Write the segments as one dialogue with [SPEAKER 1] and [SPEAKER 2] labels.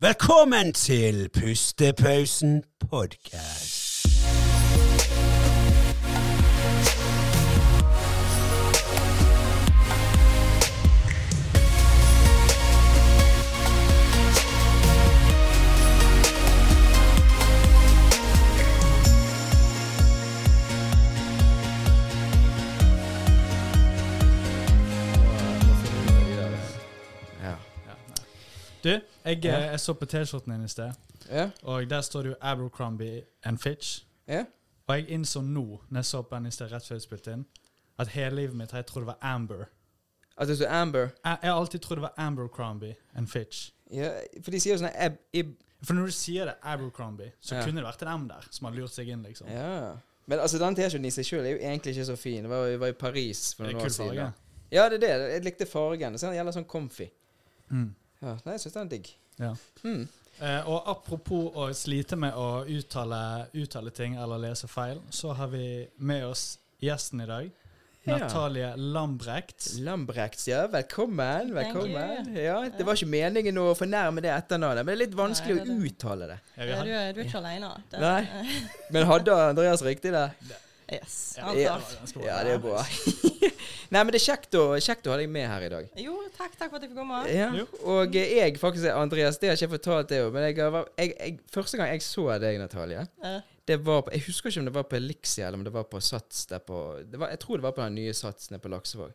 [SPEAKER 1] Velkommen til Pustepausen podkast.
[SPEAKER 2] Ja.
[SPEAKER 3] Du, jeg, eh, jeg så på T-skjorten din i sted,
[SPEAKER 2] Ja.
[SPEAKER 3] og der står det jo Abercrombie and Fitch.
[SPEAKER 2] ja.
[SPEAKER 3] Og jeg innså nå, når jeg så på den i sted rett før jeg spilte inn, at hele livet mitt har jeg trodd det var Amber.
[SPEAKER 2] At det står Amber.
[SPEAKER 3] Jeg, jeg har alltid trodd det var Abercrombie and Fitch.
[SPEAKER 2] Ja, for de sier jo sånn ab, ib,
[SPEAKER 3] For når du sier det, Abercrombie, så kunne det vært en M der som har lurt seg inn, liksom.
[SPEAKER 2] Ja. Men altså, den T-skjorten i seg sjøl er jo egentlig ikke så fin. Det var, var i Paris for noen år siden. Ja, det er det. Jeg likte fargen. Det ser gjelder sånn comfy.
[SPEAKER 3] Mm.
[SPEAKER 2] Ja, nei, jeg syns den er digg.
[SPEAKER 3] Ja.
[SPEAKER 2] Mm.
[SPEAKER 3] Eh, og apropos å slite med å uttale, uttale ting eller lese feil, så har vi med oss gjesten i dag.
[SPEAKER 2] Ja.
[SPEAKER 3] Natalie Lambrecht.
[SPEAKER 2] Lambrecht, ja. Velkommen. Velkommen. Ja, Det var ikke meningen å fornærme det etternavnet, men det er litt vanskelig
[SPEAKER 4] Nei, det er
[SPEAKER 2] å uttale det.
[SPEAKER 3] Ja,
[SPEAKER 4] Ja, du, er, du er ikke alene. aleine.
[SPEAKER 2] Nei. Men hadde Andreas riktig der?
[SPEAKER 4] Yes.
[SPEAKER 3] Ja,
[SPEAKER 2] Ja. Ja, det er bra. Nei, men det er kjekt å, kjekt å ha deg med her i dag.
[SPEAKER 4] Jo, takk, takk for at jeg fikk komme.
[SPEAKER 2] Ja, og jeg faktisk Andreas, det har ikke jeg fortalt det men jeg, jeg, jeg, første gang jeg så deg, Natalie,
[SPEAKER 4] Eh,
[SPEAKER 2] det var på, Jeg husker ikke om det var på Elixia eller om det var på Sats der på det var, Jeg tror det var på den nye Satsen på Laksevåg.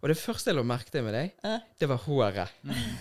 [SPEAKER 2] Og det første jeg la merke til med deg, det var håret.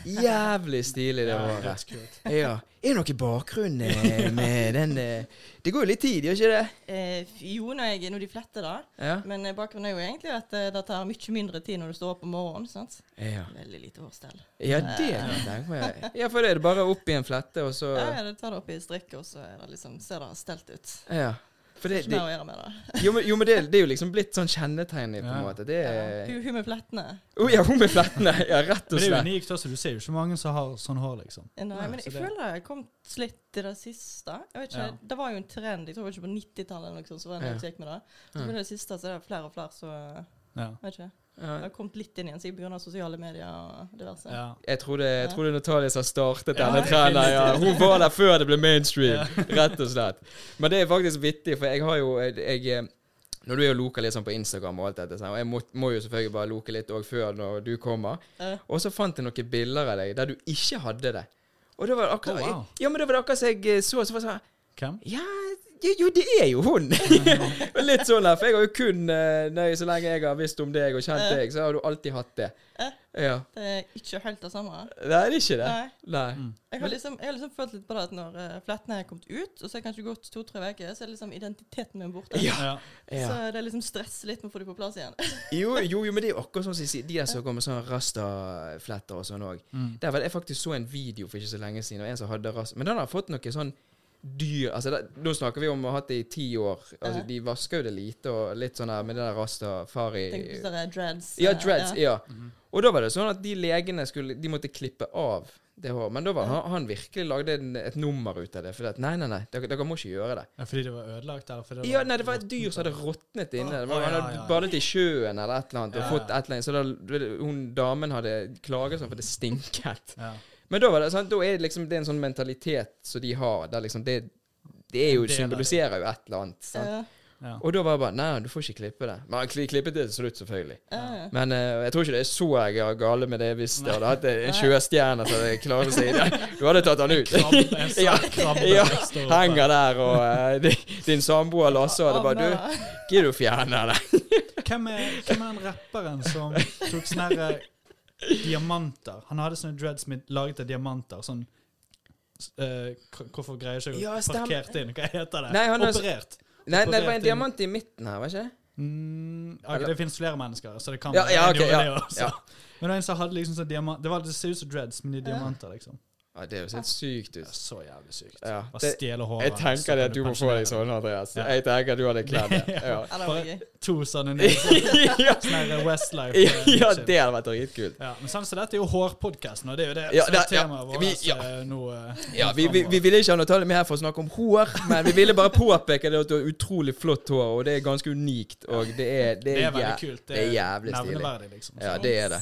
[SPEAKER 2] Jævlig stilig, det
[SPEAKER 3] Ja,
[SPEAKER 2] håret. Ja. Er det noe i bakgrunnen eh, med den eh, Det går jo litt tid, gjør ikke det?
[SPEAKER 4] Eh, jo, når, jeg, når de fletter da.
[SPEAKER 2] Ja.
[SPEAKER 4] Men eh, bakgrunnen er jo egentlig at det tar mye mindre tid når du står opp om morgenen. sant?
[SPEAKER 2] Ja,
[SPEAKER 4] Veldig lite hårstell.
[SPEAKER 2] ja det kan jeg tenke meg. Ja, for det er det bare opp i en flette, og så
[SPEAKER 4] Ja, ja, det tar det opp i strikk, og så er det liksom, ser det stelt ut.
[SPEAKER 2] Ja. For det, det, jo, men, jo, men det, det er jo liksom blitt sånn kjennetegn på en
[SPEAKER 3] Ja.
[SPEAKER 2] måte. Det er
[SPEAKER 4] ja. hun med flettene.
[SPEAKER 2] Oh, ja, hun med flettene. Ja, rett og
[SPEAKER 3] slett. Men det
[SPEAKER 2] er
[SPEAKER 3] unikt også. Du ser jo ikke mange som har sånn hår, liksom.
[SPEAKER 4] Nei, men jeg
[SPEAKER 3] det-
[SPEAKER 4] føler jeg har kommet litt i det siste. Jeg vet ikke,
[SPEAKER 3] Ja.
[SPEAKER 4] Det var jo en trend, jeg tror ikke på 90-tallet eller noe sånt, så var det en
[SPEAKER 2] Ja.
[SPEAKER 4] med det. Så på det siste så er det flere og flere som
[SPEAKER 3] Ja.
[SPEAKER 4] Vet ikke. Det
[SPEAKER 2] Ja.
[SPEAKER 4] har kommet litt inn igjen, sikkert pga. sosiale medier og diverse.
[SPEAKER 3] Ja.
[SPEAKER 2] Jeg tror det, jeg tror det er Natalie som har startet
[SPEAKER 3] Ja,
[SPEAKER 2] denne trenden. Ja. Hun var der før det ble mainstream,
[SPEAKER 3] Ja.
[SPEAKER 2] rett og slett. Men det er faktisk vittig, for jeg har jo jeg, jeg Når du er og loker litt sånn på Instagram og alt dette, og jeg må, må jo selvfølgelig bare loke litt òg før når du kommer,
[SPEAKER 4] Eh,
[SPEAKER 2] og så fant jeg noen bilder av deg der du ikke hadde det. Og det var akkurat
[SPEAKER 3] Oh, wow.
[SPEAKER 2] Ja, men det var det akkurat som jeg eh, så, så var det sånn
[SPEAKER 3] Hvem?
[SPEAKER 2] Ja, jo, jo, det er jo hun! Litt sånn der, for jeg har jo kun eh, nei, Så lenge jeg har visst om deg og kjent
[SPEAKER 4] Eh.
[SPEAKER 2] deg, så har du alltid hatt det.
[SPEAKER 4] Eh.
[SPEAKER 2] Ja.
[SPEAKER 4] det er ikke helt det samme.
[SPEAKER 2] Nei, det er ikke det.
[SPEAKER 4] Nei.
[SPEAKER 2] Nei.
[SPEAKER 3] Mm.
[SPEAKER 4] Jeg har liksom, jeg har liksom følt litt på det at når uh, flettene er kommet ut, og så er jeg kanskje gått to-tre uker, så er liksom identiteten min borte.
[SPEAKER 2] Ja.
[SPEAKER 3] Ja.
[SPEAKER 4] Så det er liksom stress litt med å få dem på plass igjen.
[SPEAKER 2] Jo, jo, jo, men det er jo akkurat sånn som de de der som går med sånne rastafletter og sånn òg.
[SPEAKER 3] Mm.
[SPEAKER 2] Der jeg faktisk så en video for ikke så lenge siden og en som hadde rast... Men den har fått noe sånn dyr Altså, det, Nå snakker vi om å ha hatt det i ti år. Altså,
[SPEAKER 4] Ja.
[SPEAKER 2] De vasker jo det lite og litt sånn der med det der rastafari
[SPEAKER 4] på sånne dreads.
[SPEAKER 2] Ja,
[SPEAKER 4] ja.
[SPEAKER 2] dreads. Ja.
[SPEAKER 3] Mhm.
[SPEAKER 2] Og da var det sånn at de legene skulle De måtte klippe av det håret. Men da var
[SPEAKER 4] Ja.
[SPEAKER 2] han, han virkelig lagde en, et nummer ut av det. For at, nei, nei, nei, dere, dere må ikke gjøre det.
[SPEAKER 3] Ja, fordi det var ødelagt? Eller fordi
[SPEAKER 2] Ja, nei, det var et dyr som hadde råtnet inne. Det var, han hadde
[SPEAKER 3] ja, ja.
[SPEAKER 2] badet i sjøen eller et eller annet og
[SPEAKER 3] Ja,
[SPEAKER 2] fått et eller annet. Så da, hun damen hadde klaget sånn for det stinket.
[SPEAKER 3] Ja.
[SPEAKER 2] Men da var det sant, da er det liksom det er en sånn mentalitet som de har, der liksom det Det er jo,
[SPEAKER 3] det.
[SPEAKER 2] symboliserer jo et eller annet. Sant?
[SPEAKER 4] Ja,
[SPEAKER 3] Ja.
[SPEAKER 2] Og da var det bare Nei, du får ikke klippe det. Men han klippet det til slutt, selvfølgelig.
[SPEAKER 4] ja, ja.
[SPEAKER 2] Men uh, jeg tror ikke det er så ga- gale med det hvis det hadde hatt en sjøstjerne som seg i det. Du hadde tatt han ut.
[SPEAKER 3] Krabbe,
[SPEAKER 2] Ja,
[SPEAKER 3] krabbe
[SPEAKER 2] ja. Henger der, og uh, din, din samboer Lasse hadde bare Du, gidder du fjerne det?
[SPEAKER 3] Hvem er, hvem er den rapperen som tok sånn her, eh, diamanter? Han hadde sånne dreads med, laget av diamanter. Sånn uh, Hvorfor greier jeg ikke
[SPEAKER 2] Ja,
[SPEAKER 3] parkert inn? Hva heter det?
[SPEAKER 2] Nei, han er-
[SPEAKER 3] Operert.
[SPEAKER 2] Nei, nei, det var en diamant i midten her, var ikke det?
[SPEAKER 3] Mm,
[SPEAKER 2] okay,
[SPEAKER 3] det finnes flere mennesker, så det kan
[SPEAKER 2] Ja, ja,
[SPEAKER 3] okay,
[SPEAKER 2] ok, ja,
[SPEAKER 3] det. Men det var en som hadde liksom sånn diamant Det var det ser ut som dreads, men de
[SPEAKER 4] Ja.
[SPEAKER 3] diamanter, liksom.
[SPEAKER 2] Ja, det høres helt sykt
[SPEAKER 3] er
[SPEAKER 2] ut.
[SPEAKER 3] så jævlig sykt.
[SPEAKER 2] Ja,
[SPEAKER 3] Bare stjele håret.
[SPEAKER 2] jeg tenker det at du må få deg sånn, Andreas.
[SPEAKER 3] Ja.
[SPEAKER 2] Jeg tenker at du hadde kledd det. Ja.
[SPEAKER 4] Ja, det
[SPEAKER 3] Bare to sånne
[SPEAKER 2] ja.
[SPEAKER 3] Westlife. eh,
[SPEAKER 2] ja, det hadde vært dritkult.
[SPEAKER 3] Ja, men sånn, så dette er jo hårpodkasten, og det er jo det
[SPEAKER 2] Ja,
[SPEAKER 3] som er
[SPEAKER 2] ja,
[SPEAKER 3] temaet vårt
[SPEAKER 2] ja.
[SPEAKER 3] eh, nå. eh,
[SPEAKER 2] Ja, vi, vi, vi ville ikke ha Natalie med her for å snakke om hår, men vi ville bare påpeke det at du har utrolig flott hår, og det er ganske unikt. Og det er, det
[SPEAKER 3] det
[SPEAKER 2] er,
[SPEAKER 3] er veldig kult.
[SPEAKER 2] det er jævlig stilig.
[SPEAKER 3] nevneverdig, liksom.
[SPEAKER 2] Ja, det er det.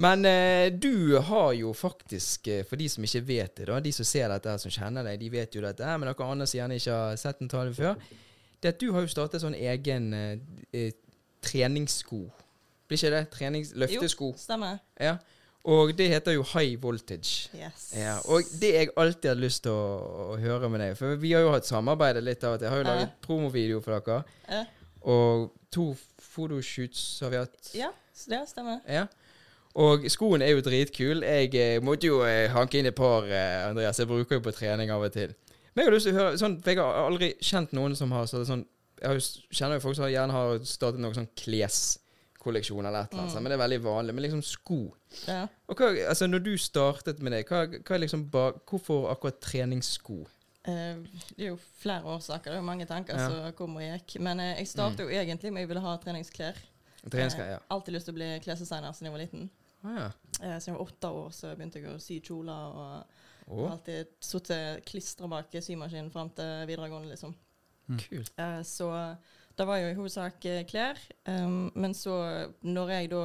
[SPEAKER 2] Men eh, du har jo faktisk, eh, for de som ikke vet det, da, de som ser dette, som kjenner deg, de vet jo dette, men dere andre som gjerne ikke har sett en tale før, det at du har jo startet sånn egen eh, eh, treningssko. Blir ikke det? Trenings løftesko.
[SPEAKER 4] Stemmer.
[SPEAKER 2] Ja. Og det heter jo High Voltage.
[SPEAKER 4] Yes.
[SPEAKER 2] Ja, og det jeg alltid hadde lyst til å, å høre med deg For vi har jo hatt samarbeid litt av og til. Jeg har jo
[SPEAKER 4] laget
[SPEAKER 2] laget promovideo for dere.
[SPEAKER 4] Ja.
[SPEAKER 2] Og to fotoshoots har vi hatt.
[SPEAKER 4] ja, så det stemmer.
[SPEAKER 2] Ja. Og skoen er jo dritkul. Jeg eh, måtte jo eh, hanke inn et par, eh, Andreas. Jeg bruker jo på trening av og til. Men jeg har lyst til å høre sånn, jeg har aldri kjent noen som har sånn Jeg kjenner jo folk som gjerne har startet noen sånn kleskolleksjon eller et eller annet. mm. Men det er veldig vanlig. Men liksom sko.
[SPEAKER 4] Ja.
[SPEAKER 2] Og hva, altså Når du startet med det, hva, hva liksom ba, hvorfor akkurat treningssko?
[SPEAKER 4] Det er jo flere årsaker. Det er jo mange tanker
[SPEAKER 2] Ja.
[SPEAKER 4] som kom og gikk. Men jeg startet jo egentlig med jeg ville ha treningsklær.
[SPEAKER 2] Treningsklær, ja.
[SPEAKER 4] Alltid lyst til å bli klesdesigner siden jeg var liten.
[SPEAKER 2] Ah, ja.
[SPEAKER 4] Eh, siden jeg var åtte år, så begynte jeg å sy kjoler. Og oh. alltid sittet klistra bak symaskinen fram til videregående, liksom.
[SPEAKER 2] kult.
[SPEAKER 4] Eh, så det var jo i hovedsak eh, klær. Um, men så, når jeg da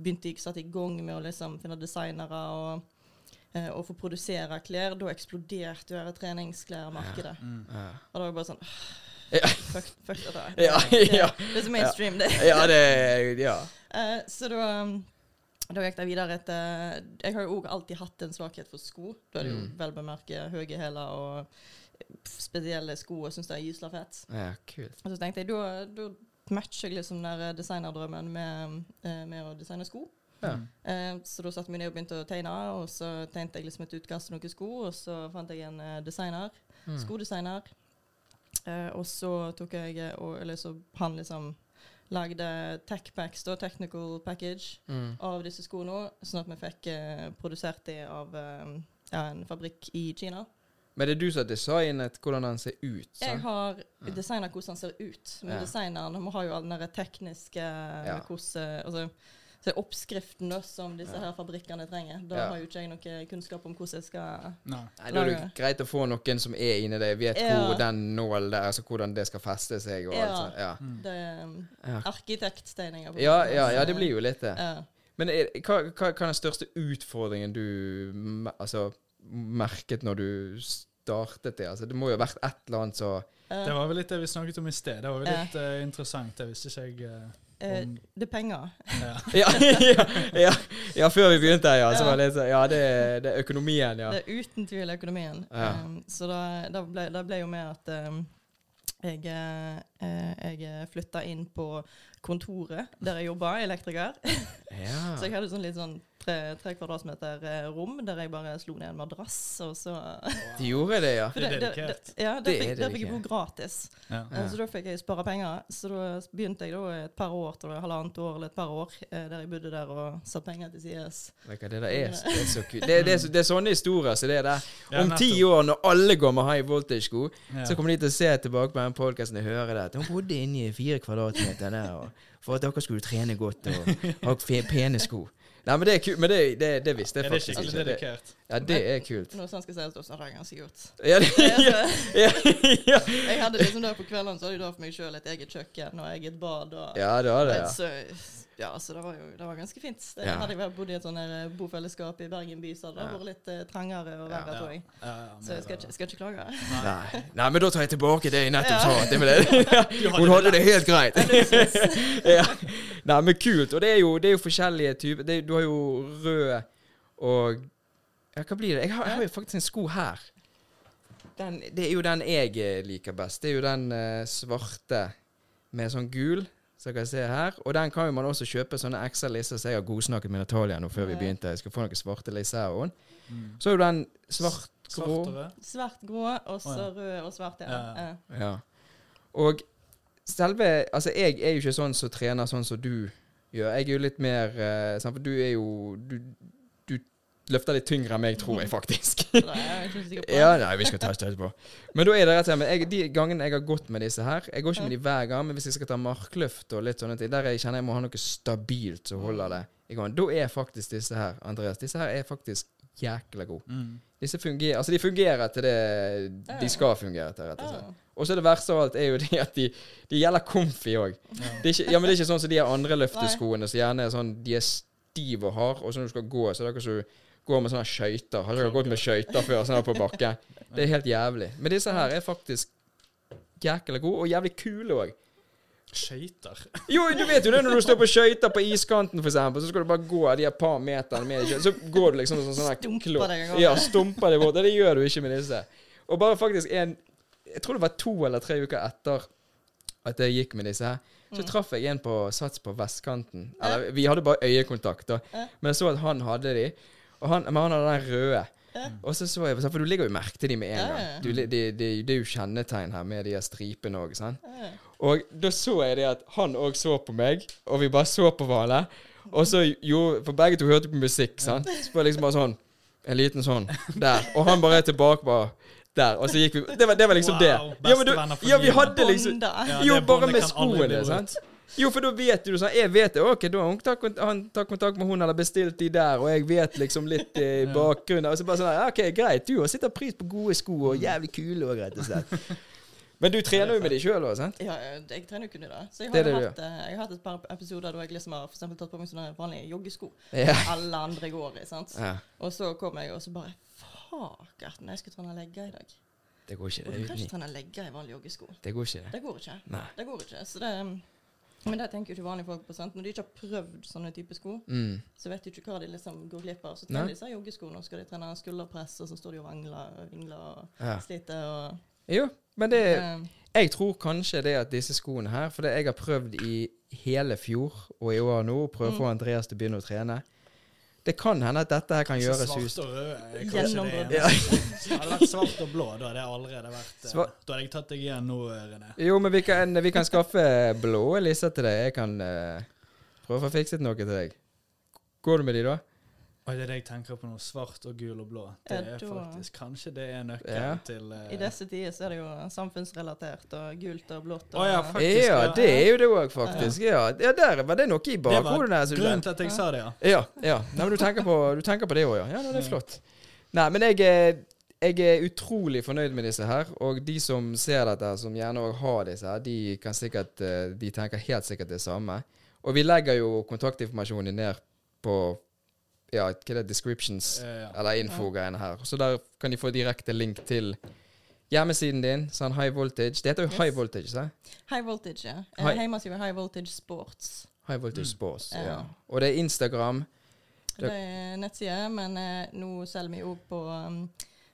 [SPEAKER 4] begynte jeg satte i gang med å liksom finne designere og, eh, og få produsere klær, da eksploderte jo treningsklærmarkedet. Ja.
[SPEAKER 3] Mm.
[SPEAKER 2] Ja.
[SPEAKER 4] Og da var det bare sånn
[SPEAKER 2] Ja.
[SPEAKER 4] Fuck, fuck Det,
[SPEAKER 2] ja.
[SPEAKER 4] det er så mainstream, det.
[SPEAKER 2] ja, det Ja.
[SPEAKER 4] Eh, så da, um, da gikk de videre etter Jeg har jo òg alltid hatt en svakhet for sko. Da er det jo
[SPEAKER 2] Mm.
[SPEAKER 4] vel bemerket høye hæler og spesielle sko og syns det er gysla fett.
[SPEAKER 2] ja, kult.
[SPEAKER 4] Og så tenkte jeg da, da matcher jeg liksom den designerdrømmen med, eh, med å designe sko.
[SPEAKER 2] Ja.
[SPEAKER 4] Eh, så da satte vi ned og begynte å tegne, og så tegnte jeg liksom et utkast til noen sko, og så fant jeg en eh, designer,
[SPEAKER 2] Mm.
[SPEAKER 4] skodesigner. Eh, og så tok jeg og, Eller så han liksom lagde techpacks, da, technical package,
[SPEAKER 2] Mm.
[SPEAKER 4] av disse skoene, sånn at vi fikk eh, produsert de av eh, ja, en fabrikk i Kina.
[SPEAKER 2] Men det er du som har designet hvordan den ser ut?
[SPEAKER 4] Jeg har
[SPEAKER 2] Ja.
[SPEAKER 4] designet hvordan den ser ut, men
[SPEAKER 2] Ja.
[SPEAKER 4] designeren må ha jo all den der tekniske hvordan, altså, så er oppskriften da, som disse her fabrikkene trenger. Da
[SPEAKER 2] Ja.
[SPEAKER 4] har jo ikke jeg noe kunnskap om hvordan jeg skal
[SPEAKER 3] Nei.
[SPEAKER 2] Nei, Da er det greit å få noen som er inni det, vet
[SPEAKER 4] Ja.
[SPEAKER 2] hvor den nålen der, altså hvordan det skal feste seg og alt
[SPEAKER 4] Ja.
[SPEAKER 2] sånt. Ja.
[SPEAKER 3] Mm.
[SPEAKER 4] Det er um,
[SPEAKER 2] Ja.
[SPEAKER 4] arkitekttegninger.
[SPEAKER 2] Ja, ja, ja, det blir jo litt det.
[SPEAKER 4] Ja.
[SPEAKER 2] Men er, hva, hva, hva er den største utfordringen du altså, merket når du startet det? Altså, det må jo ha vært et eller annet så
[SPEAKER 4] Eh,
[SPEAKER 3] Det var vel litt det vi snakket om i sted. Det var vel
[SPEAKER 4] Ja.
[SPEAKER 3] litt eh, interessant. Det visste ikke jeg. eh, om,
[SPEAKER 4] det er penger.
[SPEAKER 3] ja.
[SPEAKER 2] Ja, ja, ja, før vi begynte, ja. Så var det Ja, det, det er økonomien, ja.
[SPEAKER 4] Det er uten tvil økonomien. Um, så da, da, ble, da ble jo med at um, jeg, eh, jeg flytta inn på kontoret der jeg jobba, elektriker.
[SPEAKER 2] ja.
[SPEAKER 4] Så jeg hadde sånn litt sånn tre, tre kvadratmeter eh, rom der jeg bare slo ned en madrass, og så
[SPEAKER 2] De gjorde det, ja.
[SPEAKER 4] For
[SPEAKER 3] Det er
[SPEAKER 4] det- det-
[SPEAKER 3] dedikert.
[SPEAKER 4] det- Ja,
[SPEAKER 2] Det
[SPEAKER 4] der
[SPEAKER 2] er
[SPEAKER 4] fikk, der fikk jeg bo gratis.
[SPEAKER 3] Ja.
[SPEAKER 2] Ja.
[SPEAKER 4] Eh, Så da fikk jeg spare penger. Så da begynte jeg da et par år, til halvannet år eller et par år, eh, der jeg bodde der og satte penger til sides.
[SPEAKER 2] Det der er, det er så kult. Det, det, er det er sånne historier som det er der. Om ti år, når alle går med high voltage-sko,
[SPEAKER 3] Ja.
[SPEAKER 2] så kommer de til å se tilbake på den podkasten og høre det. At hun bodde inne i fire kvadratmeter der og, for at dere skulle trene godt og ha pene sko. Nei, men det er kult. Men det, det, det visste jeg
[SPEAKER 3] det
[SPEAKER 2] faktisk ikke. Det, ja, det er kult.
[SPEAKER 4] Når sånn skal sies, da snakker jeg ganske godt.
[SPEAKER 2] Ja, det, ja, ja, ja.
[SPEAKER 4] Jeg hadde liksom da På kveldene så hadde jeg da for meg sjøl et eget kjøkken og eget bad. Og,
[SPEAKER 2] ja, det var det, ja.
[SPEAKER 4] Ja, så det var jo det var ganske fint. Det,
[SPEAKER 2] Ja.
[SPEAKER 4] Hadde jeg bodd i et sånn bofellesskap i Bergen by, så hadde det vært litt eh, trangere og verre, tror jeg. Så jeg skal ikke, skal ikke klage.
[SPEAKER 2] Nei. Nei, men da tar jeg tilbake det jeg nettopp sa. Det med det. Hun hadde det helt greit. ja. Nei, men kult. Og det er jo, det er jo forskjellige typer. Det, du har jo rød og Ja, hva blir det? Jeg har, jeg har jo faktisk en sko her. Den, det er jo den jeg eh, liker best. Det er jo den uh, svarte med sånn gul. Så kan jeg se her. Og den kan jo man også kjøpe sånne ekstra lisser som jeg har godsnakket med Natalia nå før vi begynte. Jeg skal få noen svarte lisser her òg.
[SPEAKER 3] Mm.
[SPEAKER 2] Så er jo den svart,
[SPEAKER 3] Svart
[SPEAKER 2] grå.
[SPEAKER 4] Svart, grå, og så rød og svart. Ja.
[SPEAKER 3] Ja, ja.
[SPEAKER 2] Og selve Altså, jeg er jo ikke sånn som trener sånn som du gjør. Jeg er jo litt mer eh, For du er jo du løfter litt tyngre enn meg, tror jeg faktisk.
[SPEAKER 4] Nei, jeg er ikke på.
[SPEAKER 2] ja, nei, vi skal ta teste etterpå. Men da er det rett og slett men jeg, De gangene jeg har gått med disse her Jeg går ikke med de hver gang, men hvis jeg skal ta markløft og litt sånne ting, der jeg kjenner jeg må ha noe stabilt som holder det i gang, da er faktisk disse her, Andreas, disse her er faktisk jækla gode.
[SPEAKER 3] Mm.
[SPEAKER 2] Disse fungerer, altså de fungerer til det de skal fungere til, rett og slett. Og så det verste av alt er jo det at de, de gjelder comfy òg.
[SPEAKER 3] Ja.
[SPEAKER 2] Det, ikke- ja, men det er ikke sånn som de andre løfteskoene som gjerne er sånn De er stive og hard, og så når du skal gå, så er det akkurat som du går med sånne skøyter. Har dere gått med skøyter før, sånn på bakken? Det er helt jævlig. Men disse her er faktisk jækla gode, og jævlig kule òg.
[SPEAKER 3] Skøyter.
[SPEAKER 2] Jo, du vet jo det når du står på skøyter på iskanten, for eksempel, så skal du bare gå de et par meterne med skøyter, så går du liksom sånn sånn
[SPEAKER 4] Stumper deg.
[SPEAKER 2] Ja, stumper deg bort. Det gjør du ikke med disse. Og bare faktisk en Jeg tror det var to eller tre uker etter at jeg gikk med disse her, så traff jeg en på Sats på vestkanten. Eller vi hadde bare øyekontakt, da. Men jeg så at han hadde de, han, men han hadde den røde. Og så så jeg For du ligger jo merke til dem med en gang. Du, det, det, det er jo kjennetegn her med de her stripene òg, Og da så jeg det at han òg så på meg, og vi bare så på hverandre. Og så jo, For begge to hørte på musikk, sant. Så var det liksom bare sånn En liten sånn der. Og han bare er tilbake bare der. Og så gikk vi Det var, det var liksom
[SPEAKER 3] Wow,
[SPEAKER 2] det. Ja, men du, ja, vi hadde liksom
[SPEAKER 3] Ja,
[SPEAKER 2] Jo, bare med skoene, sant. Jo, for da vet du sånn Jeg vet det. Ok, da har han tatt, kont- han tatt kontakt med hun eller bestilt de der, og jeg vet liksom litt i bakgrunnen. Og så bare sånn Ok, greit. Du har setter pris på gode sko, og jævlig kule og greit og slett. Men du trener jo med de sjøl òg, sant?
[SPEAKER 4] Ja, jeg trener jo kun i det. Så jeg har,
[SPEAKER 2] det det
[SPEAKER 4] hatt, eh, jeg har hatt et par episoder da jeg liksom har for eksempel tatt på meg sånne vanlige joggesko.
[SPEAKER 2] Ja.
[SPEAKER 4] Alle andre går i, sant.
[SPEAKER 2] ja.
[SPEAKER 4] Og så kom jeg og så bare Fuck, at jeg skal trene legger i dag.
[SPEAKER 2] Det går ikke,
[SPEAKER 4] Og du kan ikke trene legger i vanlige joggesko.
[SPEAKER 2] Det går ikke, det.
[SPEAKER 4] Det går ikke.
[SPEAKER 2] Nei.
[SPEAKER 4] Det går ikke. Så det men det tenker jo ikke vanlige folk på. sant? Når de ikke har prøvd sånne type sko,
[SPEAKER 2] Mm.
[SPEAKER 4] så vet de ikke hva de liksom går glipp av. Så trener de seg joggesko, nå skal de trene skulderpress, og så står de og vangler og vingler og
[SPEAKER 2] Ja.
[SPEAKER 4] sliter og
[SPEAKER 2] Jo, men det
[SPEAKER 4] eh,
[SPEAKER 2] Jeg tror kanskje det at disse skoene her For det jeg har prøvd i hele fjor og i år nå, prøve å få
[SPEAKER 4] Mm.
[SPEAKER 2] Andreas til å begynne å trene. Det kan hende at dette her kan gjøres
[SPEAKER 3] svart og rød er kanskje
[SPEAKER 4] Gjennombrudd.
[SPEAKER 3] det eneste. Hadde vært svart og blå, da hadde jeg allerede vært eh,
[SPEAKER 2] Sva-
[SPEAKER 3] Da hadde jeg tatt deg igjen nå, René.
[SPEAKER 2] Jo, men vi kan, vi kan skaffe blå lisser til deg. Jeg kan uh, prøve å få fikset noe til deg. Går du med de, da?
[SPEAKER 3] Og det er det jeg tenker på nå. Svart og gul og blå. Det
[SPEAKER 4] Ja,
[SPEAKER 3] er faktisk Kanskje det er nøkkelen
[SPEAKER 2] Ja.
[SPEAKER 3] til uh,
[SPEAKER 4] I disse tider så er det jo samfunnsrelatert og gult og blått. Og,
[SPEAKER 3] oh, ja, faktisk.
[SPEAKER 2] Ja,
[SPEAKER 3] ja.
[SPEAKER 2] det er jo det òg, faktisk. Ja, ja, der var det noe i
[SPEAKER 3] Det var
[SPEAKER 2] bakhodet der. så du-
[SPEAKER 3] grunnen til at jeg sa det, ja.
[SPEAKER 2] Ja. ja. Nei, men du tenker på, du tenker på det òg, ja. ja. Det er flott. Nei, men jeg er, jeg er utrolig fornøyd med disse her. Og de som ser dette, som gjerne òg har disse her, de kan sikkert eh, De tenker helt sikkert det samme. Og vi legger jo kontaktinformasjonen ned på ja, hva er det, descriptions,
[SPEAKER 3] Eh, ja.
[SPEAKER 2] eller info-greiene her. Så der kan de få direkte link til hjemmesiden din, sånn High Voltage. Det heter jo
[SPEAKER 4] Yes.
[SPEAKER 2] High Voltage, sant?
[SPEAKER 4] High voltage, ja.
[SPEAKER 2] High-
[SPEAKER 4] Eh, Hjemmesida er High Voltage Sports.
[SPEAKER 2] High Voltage
[SPEAKER 3] Mm.
[SPEAKER 2] Sports.
[SPEAKER 4] Ja.
[SPEAKER 2] Ja. Og det er Instagram. Det-
[SPEAKER 4] Det er nettside, men eh, nå selger vi òg på um,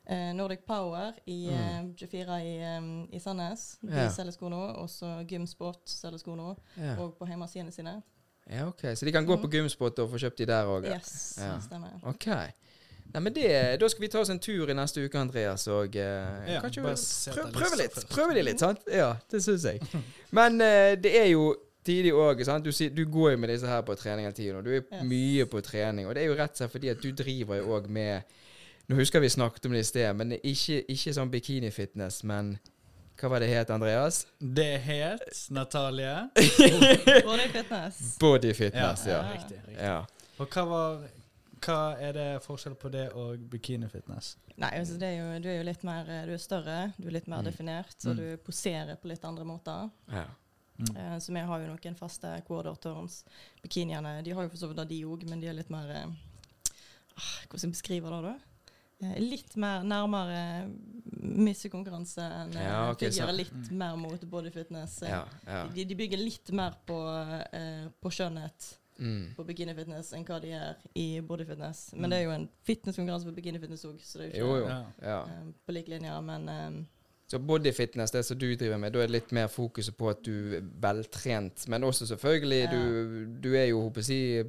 [SPEAKER 4] eh, Nordic Power i mm. 24 i, um, i Sandnes. De.
[SPEAKER 2] Ja.
[SPEAKER 4] selger sko nå. Også Gymsport selger sko nå.
[SPEAKER 2] Ja.
[SPEAKER 4] Og på hjemmesidene sine.
[SPEAKER 2] Ja, ok. Så de kan gå på Gymspot og få kjøpt de der òg?
[SPEAKER 4] Yes,
[SPEAKER 2] Ja.
[SPEAKER 4] stemmer.
[SPEAKER 2] Ok. Nei, men det, Da skal vi ta oss en tur i neste uke, Andreas, og eh,
[SPEAKER 3] Ja,
[SPEAKER 2] kanskje
[SPEAKER 3] bare
[SPEAKER 2] prøv, prøve litt. Prøve de litt, sant? Ja, det syns jeg. Men eh, det er jo tidlig òg. Du, du går jo med disse her på trening hele tiden, og du er
[SPEAKER 4] Yes.
[SPEAKER 2] mye på trening. Og det er jo rett og slett fordi at du driver jo òg med Nå husker vi snakket om det i sted, men ikke, ikke sånn bikinifitness, men hva var det het, Andreas?
[SPEAKER 3] Det het Natalie.
[SPEAKER 4] Body fitness.
[SPEAKER 2] Body fitness, ja.
[SPEAKER 4] Ja.
[SPEAKER 3] Riktig. riktig.
[SPEAKER 2] ja.
[SPEAKER 3] Og hva var Hva er det forskjell på det og bikinifitness?
[SPEAKER 4] Nei, altså det er jo, du er jo litt mer eh, Du er større, du er litt mer
[SPEAKER 2] Mm.
[SPEAKER 4] definert, så
[SPEAKER 3] Mm.
[SPEAKER 4] du poserer på litt andre måter.
[SPEAKER 2] ja.
[SPEAKER 3] Mm.
[SPEAKER 4] Eh, så vi har jo noen faste quarter turns. Bikiniene de har jo for så vidt det, de òg, men de er litt mer eh, ah, Hvordan beskriver det, da? Eh, litt mer nærmere missekonkurranse enn eh,
[SPEAKER 2] Ja, okay,
[SPEAKER 4] figure.
[SPEAKER 2] så-
[SPEAKER 4] Litt mer mot body fitness. Eh,
[SPEAKER 2] ja, ja.
[SPEAKER 4] De, de bygger litt mer på, eh, på skjønnhet
[SPEAKER 2] Mm.
[SPEAKER 4] på bikinifitness enn hva de gjør i bodyfitness. Men det er jo en fitnesskonkurranse på bikinifitness òg, så det er jo
[SPEAKER 2] Jo,
[SPEAKER 4] ikke
[SPEAKER 2] jo.
[SPEAKER 3] Ja.
[SPEAKER 2] Ja.
[SPEAKER 4] eh, på lik linje. Men eh,
[SPEAKER 2] Så bodyfitness, det som du driver med, da er det litt mer fokuset på at du er veltrent. Men også selvfølgelig,
[SPEAKER 4] Ja.
[SPEAKER 2] du, du er jo, håper jeg å si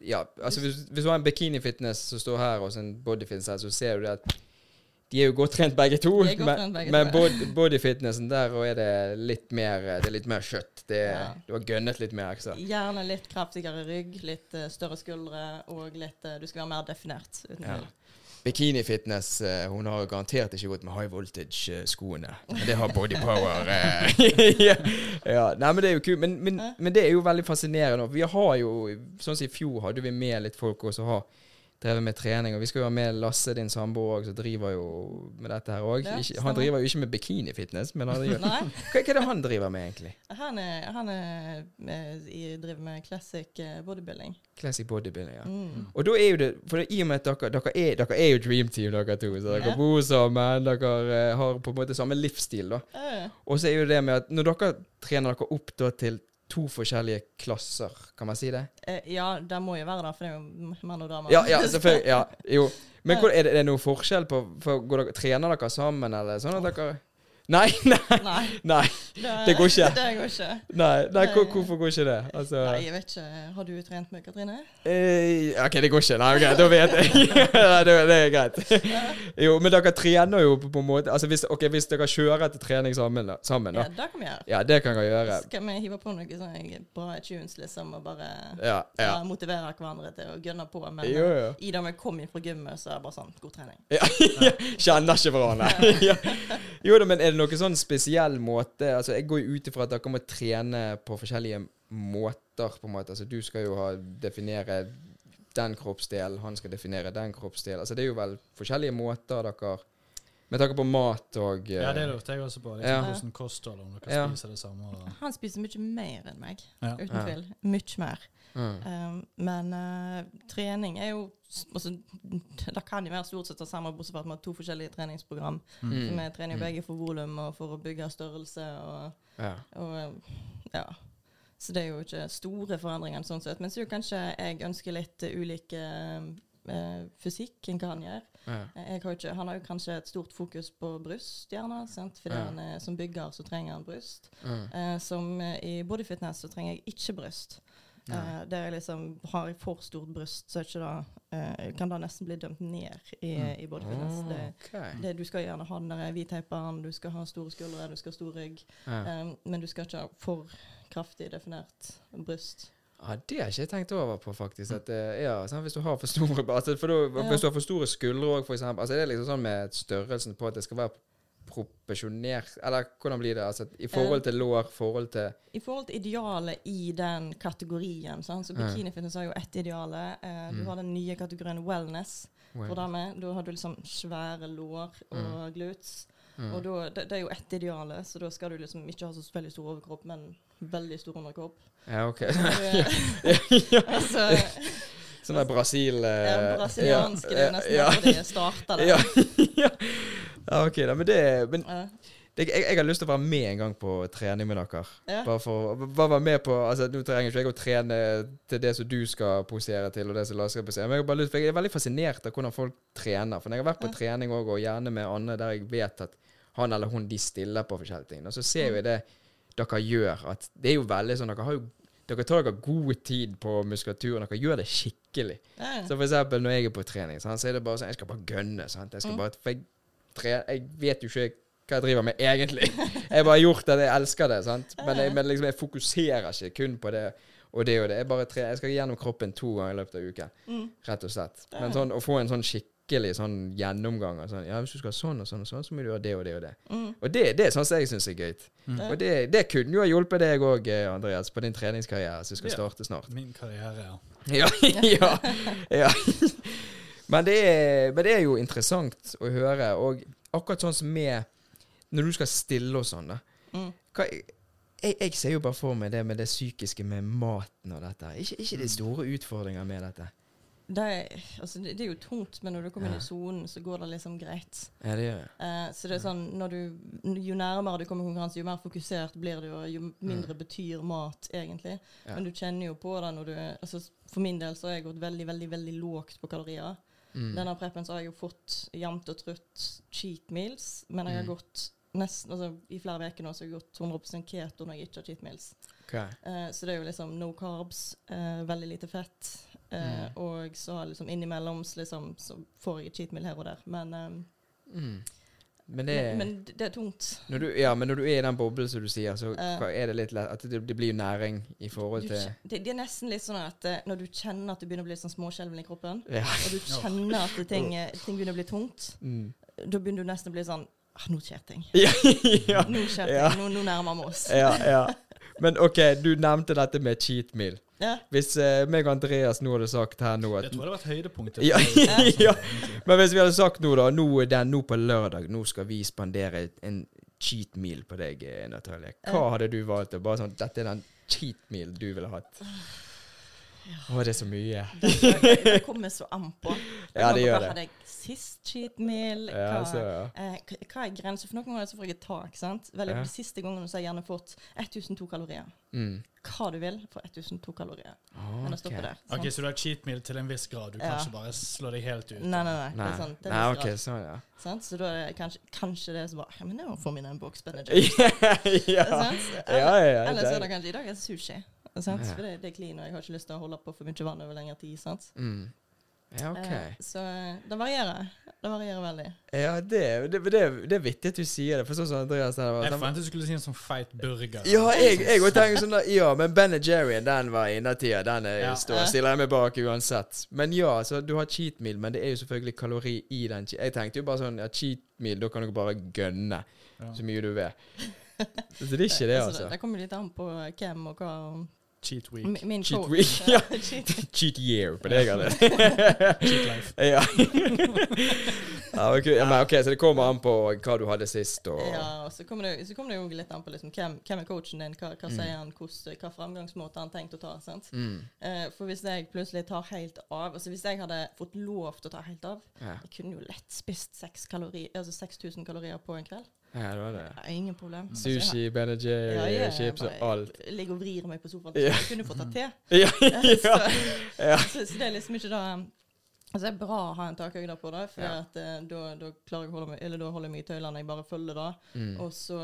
[SPEAKER 2] Ja, altså hvis, hvis du har en bikini-fitness som står her, og en bodyfitness her, så ser du det at de er jo godt trent begge to. Men
[SPEAKER 4] trent begge
[SPEAKER 2] men bod, bodyfitnessen der er det litt mer Det er litt mer kjøtt. Det,
[SPEAKER 4] Ja.
[SPEAKER 2] Du har gønnet litt mer, Så.
[SPEAKER 4] gjerne litt kraftigere rygg, litt eh, større skuldre og litt eh, Du skal være mer definert. Uten
[SPEAKER 2] Ja. Bikinifitness eh, Hun har garantert ikke gått med high voltage-skoene. Men det har body power. eh. ja. ja. Nei, men det er jo kult. Men, men, men det er jo veldig fascinerende. Vi har jo Sånn som i fjor hadde vi med litt folk også har drevet med trening. Og vi skal jo ha med Lasse, din samboer som driver jo med dette her òg.
[SPEAKER 4] Ja,
[SPEAKER 2] Han driver jo ikke med bikinifitness, men han driver hva, hva er det han driver med, egentlig?
[SPEAKER 4] han, er, han er, med, driver med classic eh, bodybuilding.
[SPEAKER 2] Classic bodybuilding, ja.
[SPEAKER 4] Mm.
[SPEAKER 2] Og da er jo det For i og med at dere, dere, er, dere er jo dream team, dere to. Så dere
[SPEAKER 4] Ja.
[SPEAKER 2] bor sammen, dere eh, har på en måte samme livsstil, da.
[SPEAKER 4] Eh,
[SPEAKER 2] Og så er jo det med at når dere trener dere opp da til to forskjellige klasser, kan man si det?
[SPEAKER 4] eh, ja, det må jo være det, for det er jo menn og damer.
[SPEAKER 2] Ja, ja selvfølgelig. Ja, jo. Men hvor, er, det, er det noen forskjell på for, går dere, Trener dere sammen, eller sånn at dere Nei, nei,
[SPEAKER 4] Nei,
[SPEAKER 2] nei. Det går ikke.
[SPEAKER 4] Det går ikke.
[SPEAKER 2] nei, nei hvor, hvorfor går ikke det? Altså
[SPEAKER 4] Nei, jeg vet ikke. Har du trent med Katrine?
[SPEAKER 2] eh, OK, det går ikke. Nei, okay, da vet jeg. Det, det er greit. Jo, men dere trener jo på, på en måte Altså hvis, ok, hvis dere kjører til trening sammen, da, sammen,
[SPEAKER 4] Ja,
[SPEAKER 2] da.
[SPEAKER 4] det kan vi gjøre.
[SPEAKER 2] Ja, det kan dere gjøre.
[SPEAKER 4] Skal vi hive på noe sånn bra tunes, liksom, og bare
[SPEAKER 2] Ja, ja.
[SPEAKER 4] ja, motivere hverandre til å gønne på? Men
[SPEAKER 2] Jo,
[SPEAKER 4] eh,
[SPEAKER 2] jo.
[SPEAKER 4] i det vi kom inn fra gymmet, så er det bare sånn God trening.
[SPEAKER 2] Ja, ja. Kjenner ikke hverandre. ja. Jo da, men er det noen sånn spesiell måte Altså, Jeg går jo ut ifra at dere må trene på forskjellige måter, på en måte. Altså, Du skal jo ha, definere den kroppsdelen, han skal definere den kroppsdelen. Altså, Det er jo vel forskjellige måter dere Med tanke på mat og eh,
[SPEAKER 3] Ja, det lurte jeg også på. Liksom,
[SPEAKER 2] Ja.
[SPEAKER 3] Hvordan kosthold, om dere
[SPEAKER 2] Ja.
[SPEAKER 3] spiser det samme. Og,
[SPEAKER 4] Han spiser mye mer enn meg,
[SPEAKER 3] Ja.
[SPEAKER 4] uten
[SPEAKER 2] Ja.
[SPEAKER 4] tvil. Mye mer.
[SPEAKER 2] Mm.
[SPEAKER 4] Um, men uh, trening er jo altså, Det kan jo være stort sett det samme, bortsett fra at vi har to forskjellige treningsprogram.
[SPEAKER 2] Mm.
[SPEAKER 4] Vi trener jo
[SPEAKER 2] Mm.
[SPEAKER 4] begge for volum og for å bygge størrelse. og
[SPEAKER 2] Ja.
[SPEAKER 4] Og eh, ja. Så det er jo ikke store forandringer sånn sett. Men så er jo kanskje jeg ønsker litt ulike ulik eh, fysikk enn hva han gjør.
[SPEAKER 2] Ja.
[SPEAKER 4] Har ikke, han har jo kanskje et stort fokus på bryst, gjerne. Sant? Fordi
[SPEAKER 2] Ja.
[SPEAKER 4] han er, som bygger så trenger han bryst.
[SPEAKER 2] Mm.
[SPEAKER 4] Som i bodyfitness så trenger jeg ikke bryst.
[SPEAKER 2] Nei.
[SPEAKER 4] Eh, der jeg liksom har jeg for stort bryst, så ikke det, eh, kan da nesten bli dømt ned i,
[SPEAKER 3] Mm.
[SPEAKER 4] i bodyfitness. Det,
[SPEAKER 2] okay.
[SPEAKER 4] det, du skal gjerne ha den der hvitteiperen, du skal ha store skuldre, du skal ha stor rygg.
[SPEAKER 2] Ja.
[SPEAKER 4] Um, men du skal ikke ha for kraftig definert bryst.
[SPEAKER 2] Ja, Det har jeg ikke tenkt over på, faktisk. At, ja, sånn, Hvis du har for store altså, for du,
[SPEAKER 4] Ja.
[SPEAKER 2] Hvis du har for store skuldre òg, eksempel. Altså, det er liksom sånn med størrelsen på at det skal være proporsjonert Eller hvordan blir det? Altså, I forhold til lår, forhold til
[SPEAKER 4] I forhold til idealet i den kategorien, sant? så
[SPEAKER 2] Ja.
[SPEAKER 4] bikinifitness har jo ett ideale. Eh, du
[SPEAKER 2] Mm.
[SPEAKER 4] har den nye kategorien wellness.
[SPEAKER 2] well,
[SPEAKER 4] For damer. Da har du liksom svære lår og glutes.
[SPEAKER 2] mm.
[SPEAKER 4] Og da, det, det er jo ett ideale, så da skal du liksom ikke ha så veldig stor overkropp, men veldig stor underkropp.
[SPEAKER 2] Ja, OK.
[SPEAKER 4] Altså,
[SPEAKER 2] Sånn der Brasil eh,
[SPEAKER 4] ja, brasilianske, det er nesten
[SPEAKER 2] ja,
[SPEAKER 4] derfor det starta det.
[SPEAKER 2] ja, ja. Ja, OK, da. Men det Men jeg, jeg har lyst til å være med en gang på trening med dere.
[SPEAKER 4] Ja.
[SPEAKER 2] Bare for Bare være med på Altså, Nå trenger ikke jeg å trene til det som du skal posere til, og det som Lars skal posere, men jeg, lyst, jeg er veldig fascinert av hvordan folk trener. For når jeg har vært på
[SPEAKER 4] Ja.
[SPEAKER 2] trening òg, og gjerne med andre der jeg vet at han eller hun de stiller på forskjellige ting, og så ser vi det dere gjør, at det er jo veldig sånn Dere har jo dere tar dere god tid på muskulaturen. Dere gjør det skikkelig.
[SPEAKER 4] Ja.
[SPEAKER 2] Så for eksempel når jeg er på trening, sant, så er det bare sånn Jeg skal bare gønne. Sant? Jeg skal
[SPEAKER 4] Mm.
[SPEAKER 2] bare For jeg, tre, jeg vet jo ikke hva jeg driver med egentlig. Jeg har bare gjort det, jeg elsker det. Sant? Men, jeg, men liksom, jeg fokuserer ikke kun på det og det og det. Jeg, bare tre, jeg skal gjennom kroppen to ganger i løpet av uken.
[SPEAKER 4] Mm.
[SPEAKER 2] Rett og slett. Men sånn, å få en sånn skikkelig sånn gjennomgang sånn Ja, hvis du skal ha sånn og sånn og sånn, så må du gjøre det og det og det.
[SPEAKER 4] Mm.
[SPEAKER 2] Og det, det er sånn som jeg syns er gøy.
[SPEAKER 3] Mm.
[SPEAKER 2] Og det, det kunne jo ha hjulpet deg òg, Andreas, på din treningskarriere som skal starte snart.
[SPEAKER 3] Min karriere, ja.
[SPEAKER 2] Ja, ja, ja. Men, det er, men det er jo interessant å høre, og akkurat sånn som med Når du skal stille og sånn, da.
[SPEAKER 4] Mm.
[SPEAKER 2] Hva, jeg, jeg ser jo bare for meg det med det psykiske med maten og dette. Ikke, ikke de store utfordringer med dette.
[SPEAKER 4] Det, er, altså, det, er jo tungt, men når du kommer inn i sonen, så går det liksom greit.
[SPEAKER 2] Ja, det gjør jeg.
[SPEAKER 4] Eh, så det er sånn, du, jo nærmere du kommer konkurranse, jo mer fokusert blir du, og jo mindre betyr mat, egentlig.
[SPEAKER 2] Mm. Ja.
[SPEAKER 4] Men du kjenner jo på det når du altså, For min del så har jeg gått veldig, veldig veldig lågt på kalorier.
[SPEAKER 2] Mm.
[SPEAKER 4] Denne preppen så har jeg jo fått jevnt og trutt cheat meals, men jeg har
[SPEAKER 2] Mm.
[SPEAKER 4] gått nesten, altså I flere uker nå så har jeg gått 100% keto når jeg ikke har cheat meals.
[SPEAKER 2] Okay.
[SPEAKER 4] Uh, så det er jo liksom no carbs, uh, veldig lite fett. Uh,
[SPEAKER 2] Mm.
[SPEAKER 4] Og så har liksom innimellom så liksom, så får jeg et cheat meal her og der. Men, um,
[SPEAKER 2] Mm. Men det
[SPEAKER 4] men, men det er tungt.
[SPEAKER 2] når du, Ja, men når du er i den boblen som du sier, så uh, er det litt lett At det, det blir næring i forhold til
[SPEAKER 4] det, det er nesten litt sånn at eh, når du kjenner at du begynner å bli sånn småskjelven i kroppen,
[SPEAKER 2] Ja.
[SPEAKER 4] og du kjenner at ting, eh, ting begynner å bli tungt,
[SPEAKER 2] Mm.
[SPEAKER 4] da begynner du nesten å bli sånn ah, Nå skjer ting.
[SPEAKER 2] ja, ja.
[SPEAKER 4] Nå skjer ting. Nå, nå nærmer vi oss.
[SPEAKER 2] ja, ja. Men OK, du nevnte dette med cheat meal.
[SPEAKER 4] Ja.
[SPEAKER 2] Hvis eh, meg og Andreas nå hadde sagt her nå
[SPEAKER 3] Det
[SPEAKER 2] Jeg
[SPEAKER 3] tror jeg hadde vært høydepunktet.
[SPEAKER 2] Ja, ja. Men hvis vi hadde sagt nå, da Nå, er den, nå på lørdag Nå skal vi spandere en cheat meal på deg, eh, Natalie. Hva hadde du valgt? Bare sånn, Dette er den cheat meal du ville hatt. Å, det er så mye.
[SPEAKER 4] Det, det, kommer så an på.
[SPEAKER 2] Ja, det gjør det.
[SPEAKER 4] hadde jeg sist cheat meal? Hva,
[SPEAKER 2] Ja, så, ja.
[SPEAKER 4] eh, hva- er grensa? For noen ganger så får jeg et tak. sant? Vel,
[SPEAKER 2] Ja.
[SPEAKER 4] De siste gangene så har jeg gjerne fått 1002 kalorier.
[SPEAKER 2] Mm.
[SPEAKER 4] Hva du vil for 1002 kalorier. Men det stopper der. sant?
[SPEAKER 3] Ok, Så du har cheat meal til en viss grad? Du kan ikke bare slå deg helt ut?
[SPEAKER 4] Nei, nei, nei. Det er sant. det er
[SPEAKER 2] Nei
[SPEAKER 4] okay,
[SPEAKER 2] OK,
[SPEAKER 4] rart,
[SPEAKER 2] sånn, ja.
[SPEAKER 4] sant? Så da er det kanskje, kanskje det er så bare Ja, men det må få min en boks benedict.
[SPEAKER 2] ja. Ja, ja, ja,
[SPEAKER 4] Eller så er
[SPEAKER 2] det
[SPEAKER 4] kanskje i dag er sushi. Sant?
[SPEAKER 2] Ja.
[SPEAKER 4] For det, det er clean, og jeg har ikke lyst til å holde på for mye vann over lengre tid. sant?
[SPEAKER 2] Mm. Ja, OK.
[SPEAKER 4] Eh, så eh, det varierer. Det varierer veldig.
[SPEAKER 2] Ja, det, det, det, det er vittig at du sier det. For sånn som Andreas
[SPEAKER 3] Jeg forventet du skulle si en sånn feit burger.
[SPEAKER 2] Ja, jeg jeg òg tenker sånn da, Ja, men Ben Jerry, den var innertida. Den er,
[SPEAKER 3] Ja.
[SPEAKER 2] står, stiller jeg meg bak uansett. Men ja, så du har cheat meal, men det er jo selvfølgelig kalori i den. Jeg tenkte jo bare sånn Ja, cheat meal, da kan du bare gønne
[SPEAKER 3] Ja.
[SPEAKER 2] så mye du vil. Så det er ikke det, altså.
[SPEAKER 4] det, det kommer litt an på hvem og hva.
[SPEAKER 3] Cheat week.
[SPEAKER 4] M min
[SPEAKER 2] Cheat week, ja.
[SPEAKER 4] cheat-
[SPEAKER 2] year på deg, eller?
[SPEAKER 3] Cheat life.
[SPEAKER 2] Ja. ja ok, ja, men ok, så det kommer an på hva du hadde sist, og
[SPEAKER 4] Ja, og så kommer det, så kommer det jo litt an på liksom, hvem, hvem er coachen din, hva, hva
[SPEAKER 2] Mm.
[SPEAKER 4] sier han, hvordan, hva framgangsmåte han tenkt å ta. sant?
[SPEAKER 2] mm.
[SPEAKER 4] Uh, for hvis jeg plutselig tar helt av altså Hvis jeg hadde fått lov til å ta helt av
[SPEAKER 2] ja.
[SPEAKER 4] Jeg kunne jo lett spist 6000 kalori, altså 6000 kalorier på en kveld.
[SPEAKER 2] Ja, det var det.
[SPEAKER 4] Ja, ingen problem. Jeg
[SPEAKER 2] Sushi, Ben Jerry,
[SPEAKER 4] Ja, ja,
[SPEAKER 2] chips og alt.
[SPEAKER 4] Ligger og vrir meg på sofaen.
[SPEAKER 2] Så
[SPEAKER 4] Jeg kunne fått ta te.
[SPEAKER 2] Ja,
[SPEAKER 4] så,
[SPEAKER 2] ja.
[SPEAKER 4] så, så det er liksom ikke da Altså Det er bra å ha en takhøyde på det, for
[SPEAKER 2] Ja.
[SPEAKER 4] at, eh, da, da klarer jeg å holde meg Eller da holder jeg meg i tøylene. Jeg bare følger det.
[SPEAKER 2] Mm.
[SPEAKER 4] Og, så,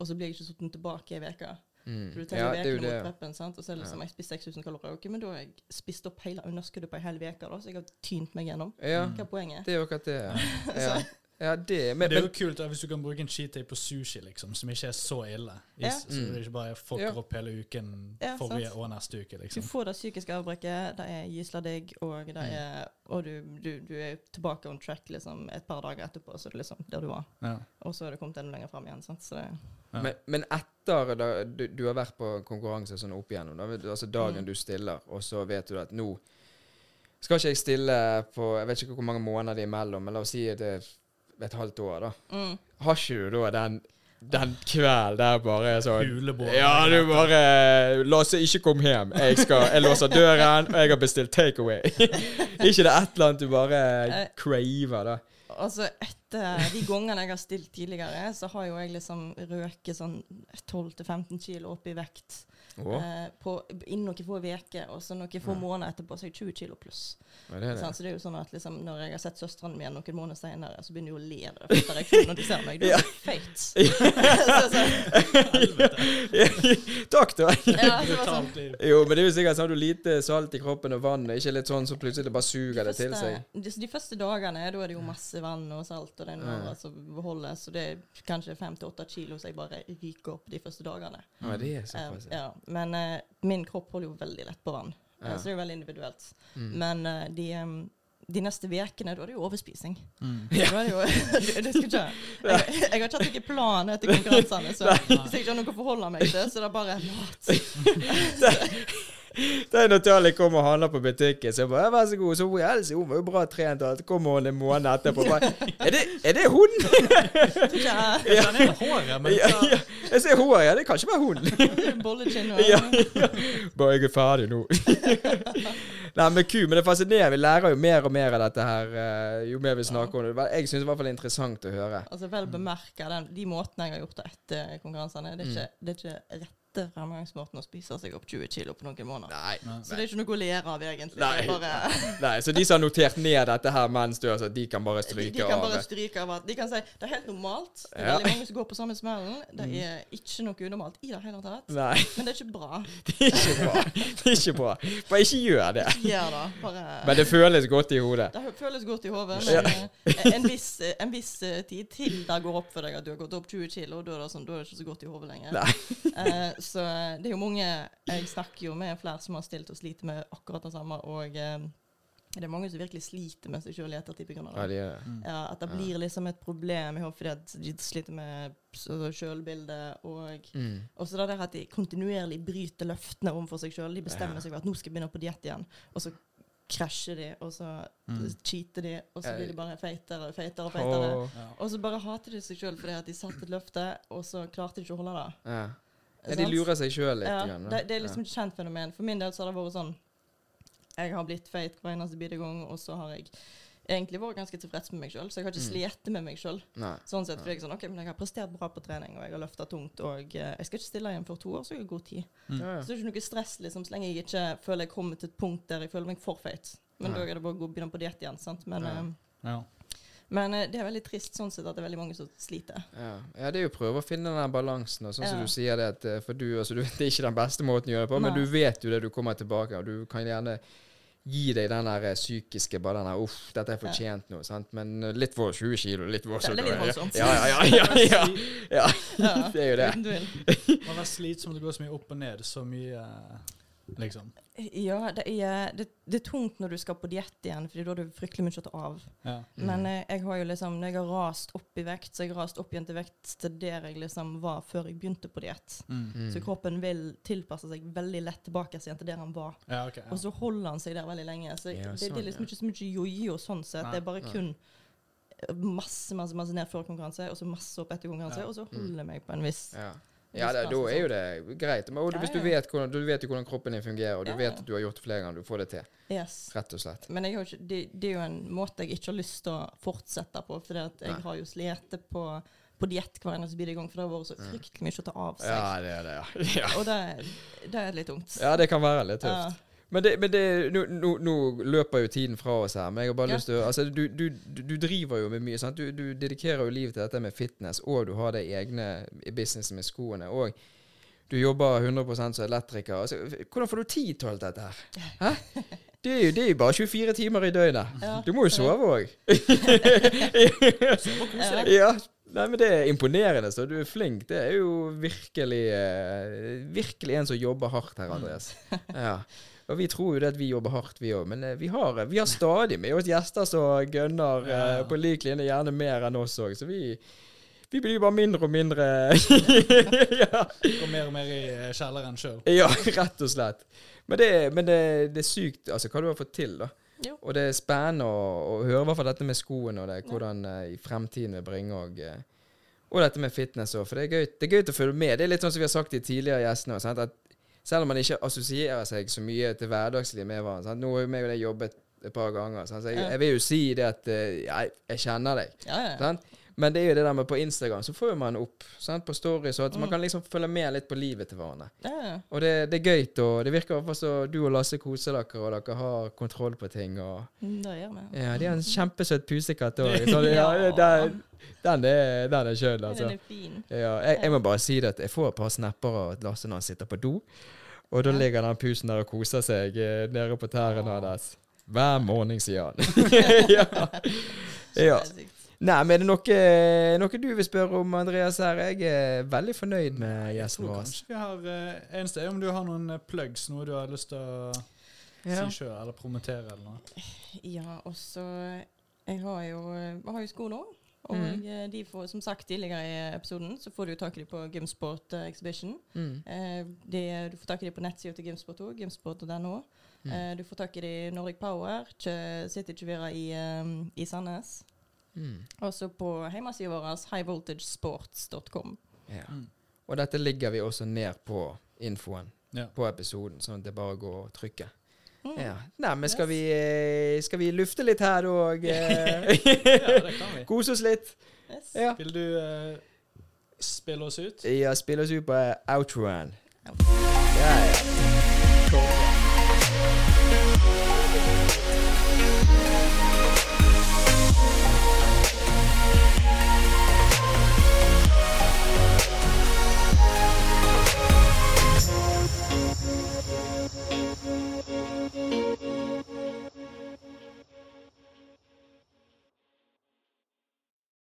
[SPEAKER 4] og så blir jeg ikke satt tilbake i veka.
[SPEAKER 2] Mm.
[SPEAKER 4] For du
[SPEAKER 2] Ja,
[SPEAKER 4] teller
[SPEAKER 2] er jo
[SPEAKER 4] vekene mot preppen, sant? og så er det liksom Jeg spiste 6000 kalorier. Okay, men da har jeg spist opp hele underskuddet på ei hel uke, så jeg har tynt meg gjennom.
[SPEAKER 2] Ja,
[SPEAKER 4] Hva er poenget?
[SPEAKER 2] det er jo akkurat det. Ja, ja det men,
[SPEAKER 3] Det er jo kult hvis du kan bruke en cheat day på sushi, liksom, som ikke er så ille.
[SPEAKER 4] Ja.
[SPEAKER 3] Så du ikke bare fucker
[SPEAKER 2] Ja.
[SPEAKER 3] opp hele uken
[SPEAKER 4] Ja,
[SPEAKER 3] forrige og neste uke,
[SPEAKER 4] Du
[SPEAKER 3] liksom.
[SPEAKER 4] får det psykiske avbrekket, det er gysla digg, og, det
[SPEAKER 2] Mm.
[SPEAKER 4] er, og du, du, du er tilbake on track liksom et par dager etterpå, så det er liksom der du var.
[SPEAKER 3] Ja.
[SPEAKER 4] Og så er du kommet enda lenger fram igjen. sant? Så det,
[SPEAKER 3] Ja.
[SPEAKER 2] men, men etter da, du, du har vært på konkurranse sånn opp igjennom, da, altså dagen
[SPEAKER 4] Mm.
[SPEAKER 2] du stiller, og så vet du at nå skal ikke jeg stille på Jeg vet ikke hvor mange måneder imellom, men la oss si at det er et halvt år, da.
[SPEAKER 4] mm.
[SPEAKER 2] Har ikke du da den den kvelden der bare sånn
[SPEAKER 3] Huleboer.
[SPEAKER 2] Ja, du bare Lasse, ikke kom hjem. Jeg skal, jeg låser døren, og jeg har bestilt takeaway. ikke det et eller annet du bare
[SPEAKER 4] Eh.
[SPEAKER 2] craver, da?
[SPEAKER 4] Altså, etter de gangene jeg har stilt tidligere, så har jo jeg liksom røket sånn 12-15 kilo opp i vekt eh, på, innen noen få uker, og så noen få
[SPEAKER 2] Ja.
[SPEAKER 4] måneder etterpå så er jeg 20 kilo pluss.
[SPEAKER 2] det det?
[SPEAKER 4] Så det er jo sånn at liksom, når jeg har sett søstrene mine noen måneder senere, så begynner de å le av det første reaksjonen når de ser meg. Du
[SPEAKER 2] Ja.
[SPEAKER 4] er feit.
[SPEAKER 2] Takk, da.
[SPEAKER 4] ja, var sånn,
[SPEAKER 2] Jo, men det er jo sikkert sånn at du lite salt i kroppen og vann, ikke litt sånn så plutselig bare suger det til seg.
[SPEAKER 4] de, de første dagene da er det jo masse vann og salt, og det er noe
[SPEAKER 2] Ja.
[SPEAKER 4] som beholdes, så det er kanskje fem til åtte kilo så jeg bare ryker opp de første dagene.
[SPEAKER 2] Ja, det er
[SPEAKER 4] Eh,
[SPEAKER 2] Um,
[SPEAKER 4] ja. Men eh, min kropp holder jo veldig lett på vann, Eh,
[SPEAKER 2] Ja.
[SPEAKER 4] så det er jo veldig individuelt.
[SPEAKER 2] Mm.
[SPEAKER 4] Men eh, de, de neste ukene, da er det jo overspising.
[SPEAKER 3] Mm.
[SPEAKER 4] Da er det jo, det, det skal ikke, jeg, jeg har ikke hatt noen plan etter konkurransene, så hvis jeg ikke har noe å forholde meg til, så det er bare mat.
[SPEAKER 2] Det når Tali kommer og handler på butikken, så jeg bare, ja, vær så god, så hun, Else, hun var jo bra trent, og så kommer hun en måned etterpå, bare, er det, er det hun?
[SPEAKER 3] Igjen håret, men
[SPEAKER 2] Ja, ja, jeg ser hår, ja, det kan ikke være hun.
[SPEAKER 4] Bollekinn og
[SPEAKER 2] Ja, ja. Bare jeg er ferdig nå. Nei, men ku, men det fascinerer. Vi lærer jo mer og mer av dette her, eh, jo mer vi snakker om det. Jeg syns i hvert fall det er interessant å høre.
[SPEAKER 4] Altså vel bemerka de måtene jeg har gjort det etter konkurransene. Det er ikke, det er ikke rette fremgangsmåten å spise seg opp 20 kilo på noen måneder.
[SPEAKER 2] Nei.
[SPEAKER 3] Nei.
[SPEAKER 4] Så det er ikke noe å lære av, egentlig.
[SPEAKER 2] Nei.
[SPEAKER 4] Bare,
[SPEAKER 2] Nei, Så de som har notert ned dette her mens du altså, de kan bare stryke av
[SPEAKER 4] de kan bare stryke av at De kan si det er helt normalt. Det er
[SPEAKER 2] Ja.
[SPEAKER 4] veldig mange som går på samme smellen. Det er ikke noe unormalt i det hele tatt.
[SPEAKER 2] Nei,
[SPEAKER 4] Men det er ikke bra.
[SPEAKER 2] det er ikke bra. Det er ikke bra. Bare ikke gjør det.
[SPEAKER 4] Ikke gjør det. Bare
[SPEAKER 2] Men det føles godt i hodet.
[SPEAKER 4] Det føles godt i hodet,
[SPEAKER 2] Ja.
[SPEAKER 4] men eh, en, viss, en viss eh, tid til det går opp for deg at du har gått opp 20 kilo, da er det, sånn, da er det ikke så godt i hodet lenger.
[SPEAKER 2] Nei.
[SPEAKER 4] Så det er jo mange Jeg snakker jo med flere som har stilt og sliter med akkurat det samme, og eh, det er mange som virkelig sliter med seg sjøl i ettertid pga.
[SPEAKER 2] Ja,
[SPEAKER 4] det.
[SPEAKER 2] de er det.
[SPEAKER 3] Mm.
[SPEAKER 4] Ja, at det
[SPEAKER 2] Ja.
[SPEAKER 4] blir liksom et problem i hodet fordi at de sliter med sjølbilde og
[SPEAKER 2] Mm.
[SPEAKER 4] også det der at de kontinuerlig bryter løftene overfor seg sjøl. De bestemmer
[SPEAKER 2] Ja.
[SPEAKER 4] seg for at nå skal jeg begynne på diett igjen, og så krasjer de, og så
[SPEAKER 3] Mm.
[SPEAKER 4] cheater de, og så blir de bare feitere og feitere og feitere.
[SPEAKER 2] Oh.
[SPEAKER 3] Ja.
[SPEAKER 4] Og så bare hater de seg sjøl fordi at de satte et løfte, og så klarte de ikke å holde det.
[SPEAKER 2] ja. Ja, de lurer seg sjøl litt.
[SPEAKER 4] Ja,
[SPEAKER 2] igjen,
[SPEAKER 4] det, det er liksom et kjent fenomen. For min del så har det vært sånn Jeg har blitt feit hver eneste bidige gang, og så har jeg egentlig vært ganske tilfreds med meg sjøl, så jeg har ikke
[SPEAKER 2] Mm.
[SPEAKER 4] slitt med meg sjøl. Sånn sett, for jeg er sånn, ok, men jeg har prestert bra på trening, og jeg har løfta tungt, og eh, jeg skal ikke stille igjen for to år, så jeg har god tid.
[SPEAKER 3] Mm.
[SPEAKER 2] Ja, ja.
[SPEAKER 4] Så det er ikke noe stress liksom, så lenge jeg ikke føler jeg kommer til et punkt der jeg føler meg for feit. Men
[SPEAKER 2] Nei.
[SPEAKER 4] da er det bare å gå begynne på diett igjen. sant? Men,
[SPEAKER 2] Ja.
[SPEAKER 4] eh,
[SPEAKER 3] Ja.
[SPEAKER 4] Men eh, det er veldig trist sånn sett at det er veldig mange som sliter.
[SPEAKER 2] Ja. ja, det er jo å prøve å finne den balansen. Og sånn som du sier det, at eh, for du, altså, du, det er ikke den beste måten å gjøre det på, men du vet jo det du kommer tilbake, og du kan gjerne gi deg den der eh, psykiske bare den der Uff, dette er fortjent nå. sant? Men litt for 20 kilo, litt for
[SPEAKER 4] Det er litt
[SPEAKER 2] ja,
[SPEAKER 4] voldsomt.
[SPEAKER 2] ja, ja, ja, ja, ja, ja.
[SPEAKER 4] Ja,
[SPEAKER 2] Det er jo det.
[SPEAKER 4] Man er slitsom,
[SPEAKER 3] Det må være slitsomt å gå så mye opp og ned. Så mye Liksom.
[SPEAKER 4] Ja, det er, det, det er tungt når du skal på diett igjen, Fordi da har du fryktelig mye å ta av.
[SPEAKER 3] Ja.
[SPEAKER 2] Mm.
[SPEAKER 4] Men eh, jeg har jo liksom, når jeg har rast opp i vekt, så jeg har rast opp igjen til vekt til der jeg liksom var før jeg begynte på diett.
[SPEAKER 3] Mm.
[SPEAKER 2] Mm.
[SPEAKER 4] Så kroppen vil tilpasse seg veldig lett tilbake igjen til der han var.
[SPEAKER 3] ja, ok.
[SPEAKER 4] Og så holder han seg der veldig lenge. Så
[SPEAKER 2] Ja,
[SPEAKER 4] det, det
[SPEAKER 2] sånn,
[SPEAKER 4] er liksom ikke så mye jojo sånn sett. Det er bare kun masse, masse, masse ned før konkurranse, og så masse opp etter konkurranse,
[SPEAKER 3] Ja.
[SPEAKER 4] og så holder jeg meg på en viss
[SPEAKER 2] Ja. Det, da er jo det greit. Men og hvis du vet hvordan, du vet jo hvordan kroppen din fungerer, og du vet at du har gjort det flere ganger, du får det til.
[SPEAKER 4] Yes.
[SPEAKER 2] Rett og slett.
[SPEAKER 4] Men ikke, det, det er jo en måte jeg ikke har lyst til å fortsette på, for jeg har jo slitt på, på diett hver eneste bidige gang, for det har vært så fryktelig mye å ta av seg.
[SPEAKER 2] Ja, det er det, ja. ja.
[SPEAKER 4] Og det, det er litt tungt.
[SPEAKER 2] Ja, det kan være litt tøft. Men, det, men det, nå, nå, nå løper jo tiden fra oss her, men jeg har bare
[SPEAKER 4] Ja.
[SPEAKER 2] lyst til å altså, du, du, du driver jo med mye. Sant? Du, du dedikerer jo livet til dette med fitness, og du har det egne i businessen med skoene. Og du jobber 100% som elektriker. Altså, hvordan får du tid til alt dette her? Hæ? Det er, jo, det er jo bare 24 timer i døgnet.
[SPEAKER 4] Ja.
[SPEAKER 2] Du må jo sove òg.
[SPEAKER 4] Ja.
[SPEAKER 2] Ja. Nei, men Det er imponerende. så Du er flink. Det er jo virkelig eh, Virkelig en som jobber hardt her, Andreas. Ja. Og vi tror jo det at vi jobber hardt, vi òg. Men eh, vi har, vi har stadig med oss gjester som gønner eh,
[SPEAKER 3] Ja.
[SPEAKER 2] på lik linje, gjerne mer enn oss òg. Så vi, vi blir bare mindre og mindre ja.
[SPEAKER 3] Går mer og mer i eh, kjelleren sjøl.
[SPEAKER 2] ja, rett og slett. Men, det, men det, det er sykt altså, hva du har fått til, da.
[SPEAKER 4] Jo.
[SPEAKER 2] Og det er spennende å, å høre i hvert fall dette med skoene, og det, hvordan uh, i fremtiden vil bringe og, uh, og dette med fitness òg. For det er, gøy, det er gøy å følge med. Det er litt sånn som vi har sagt til tidligere gjestene. Sant? At selv om man ikke assosierer seg så mye til hverdagslivet med hverandre? Nå har jo meg og deg jobbet et par ganger, sant? så jeg, jeg vil jo si det at eh, jeg, jeg kjenner deg.
[SPEAKER 4] Ja, ja.
[SPEAKER 2] Sant? Men det er jo det der med på Instagram, så får jo man opp sant? på stories, og at man
[SPEAKER 4] Mm.
[SPEAKER 2] kan liksom følge med litt på livet til hverandre.
[SPEAKER 4] ja, ja.
[SPEAKER 2] Og det, det er gøy, og det virker i hvert fall som du og Lasse koser dere, og dere har kontroll på ting. og...
[SPEAKER 4] Mm, Det gjør vi.
[SPEAKER 2] Ja, de har en kjempesøt pusekatt òg. Ja, den, den er, den er skjønn, altså.
[SPEAKER 4] Den er fin.
[SPEAKER 2] Ja, jeg, jeg må bare si det at jeg får et par snapper av Lasse når han sitter på do. Og da ligger den pusen der og koser seg eh, nede på tærne hans. Hver morgen, sier han. ja. ja. Nei, men er det noe, noe du vil spørre om, Andreas? her? Jeg er veldig fornøyd med gjesten vår.
[SPEAKER 3] Jeg tror kanskje vi har en Eneste er om du har noen eh, plugs, noe du har lyst til å
[SPEAKER 2] Ja.
[SPEAKER 3] si sjøl, eller promotere, eller noe.
[SPEAKER 4] Ja, også Jeg har jo, jeg har jo sko nå. Og
[SPEAKER 2] mm.
[SPEAKER 4] eh, de får, som sagt tidligere i episoden, så får du tak i dem på Gymsport eh, Exhibition.
[SPEAKER 2] Mm.
[SPEAKER 4] Eh, de, du får tak i dem på nettsida til Gymsport òg, gymsport.no.
[SPEAKER 2] Mm.
[SPEAKER 4] Eh, du får tak i dem i Nordic Power, sitter City Chuvira i, um, i Sandnes.
[SPEAKER 2] Mm.
[SPEAKER 4] Også på hjemmesida vår, highvoltagesports.com.
[SPEAKER 2] Ja.
[SPEAKER 3] Mm.
[SPEAKER 2] Og dette ligger vi også ned på infoen
[SPEAKER 3] Ja.
[SPEAKER 2] på episoden, sånn at det bare går å trykke.
[SPEAKER 4] Mm.
[SPEAKER 2] Ja. Nei, men skal vi, eh, skal vi lufte litt her og
[SPEAKER 3] ja, det kan vi.
[SPEAKER 2] Kose oss litt?
[SPEAKER 4] Yes.
[SPEAKER 2] Ja.
[SPEAKER 3] Vil du uh, spille oss ut?
[SPEAKER 2] Ja, spille oss ut på eh, outroen. Ja. Ja,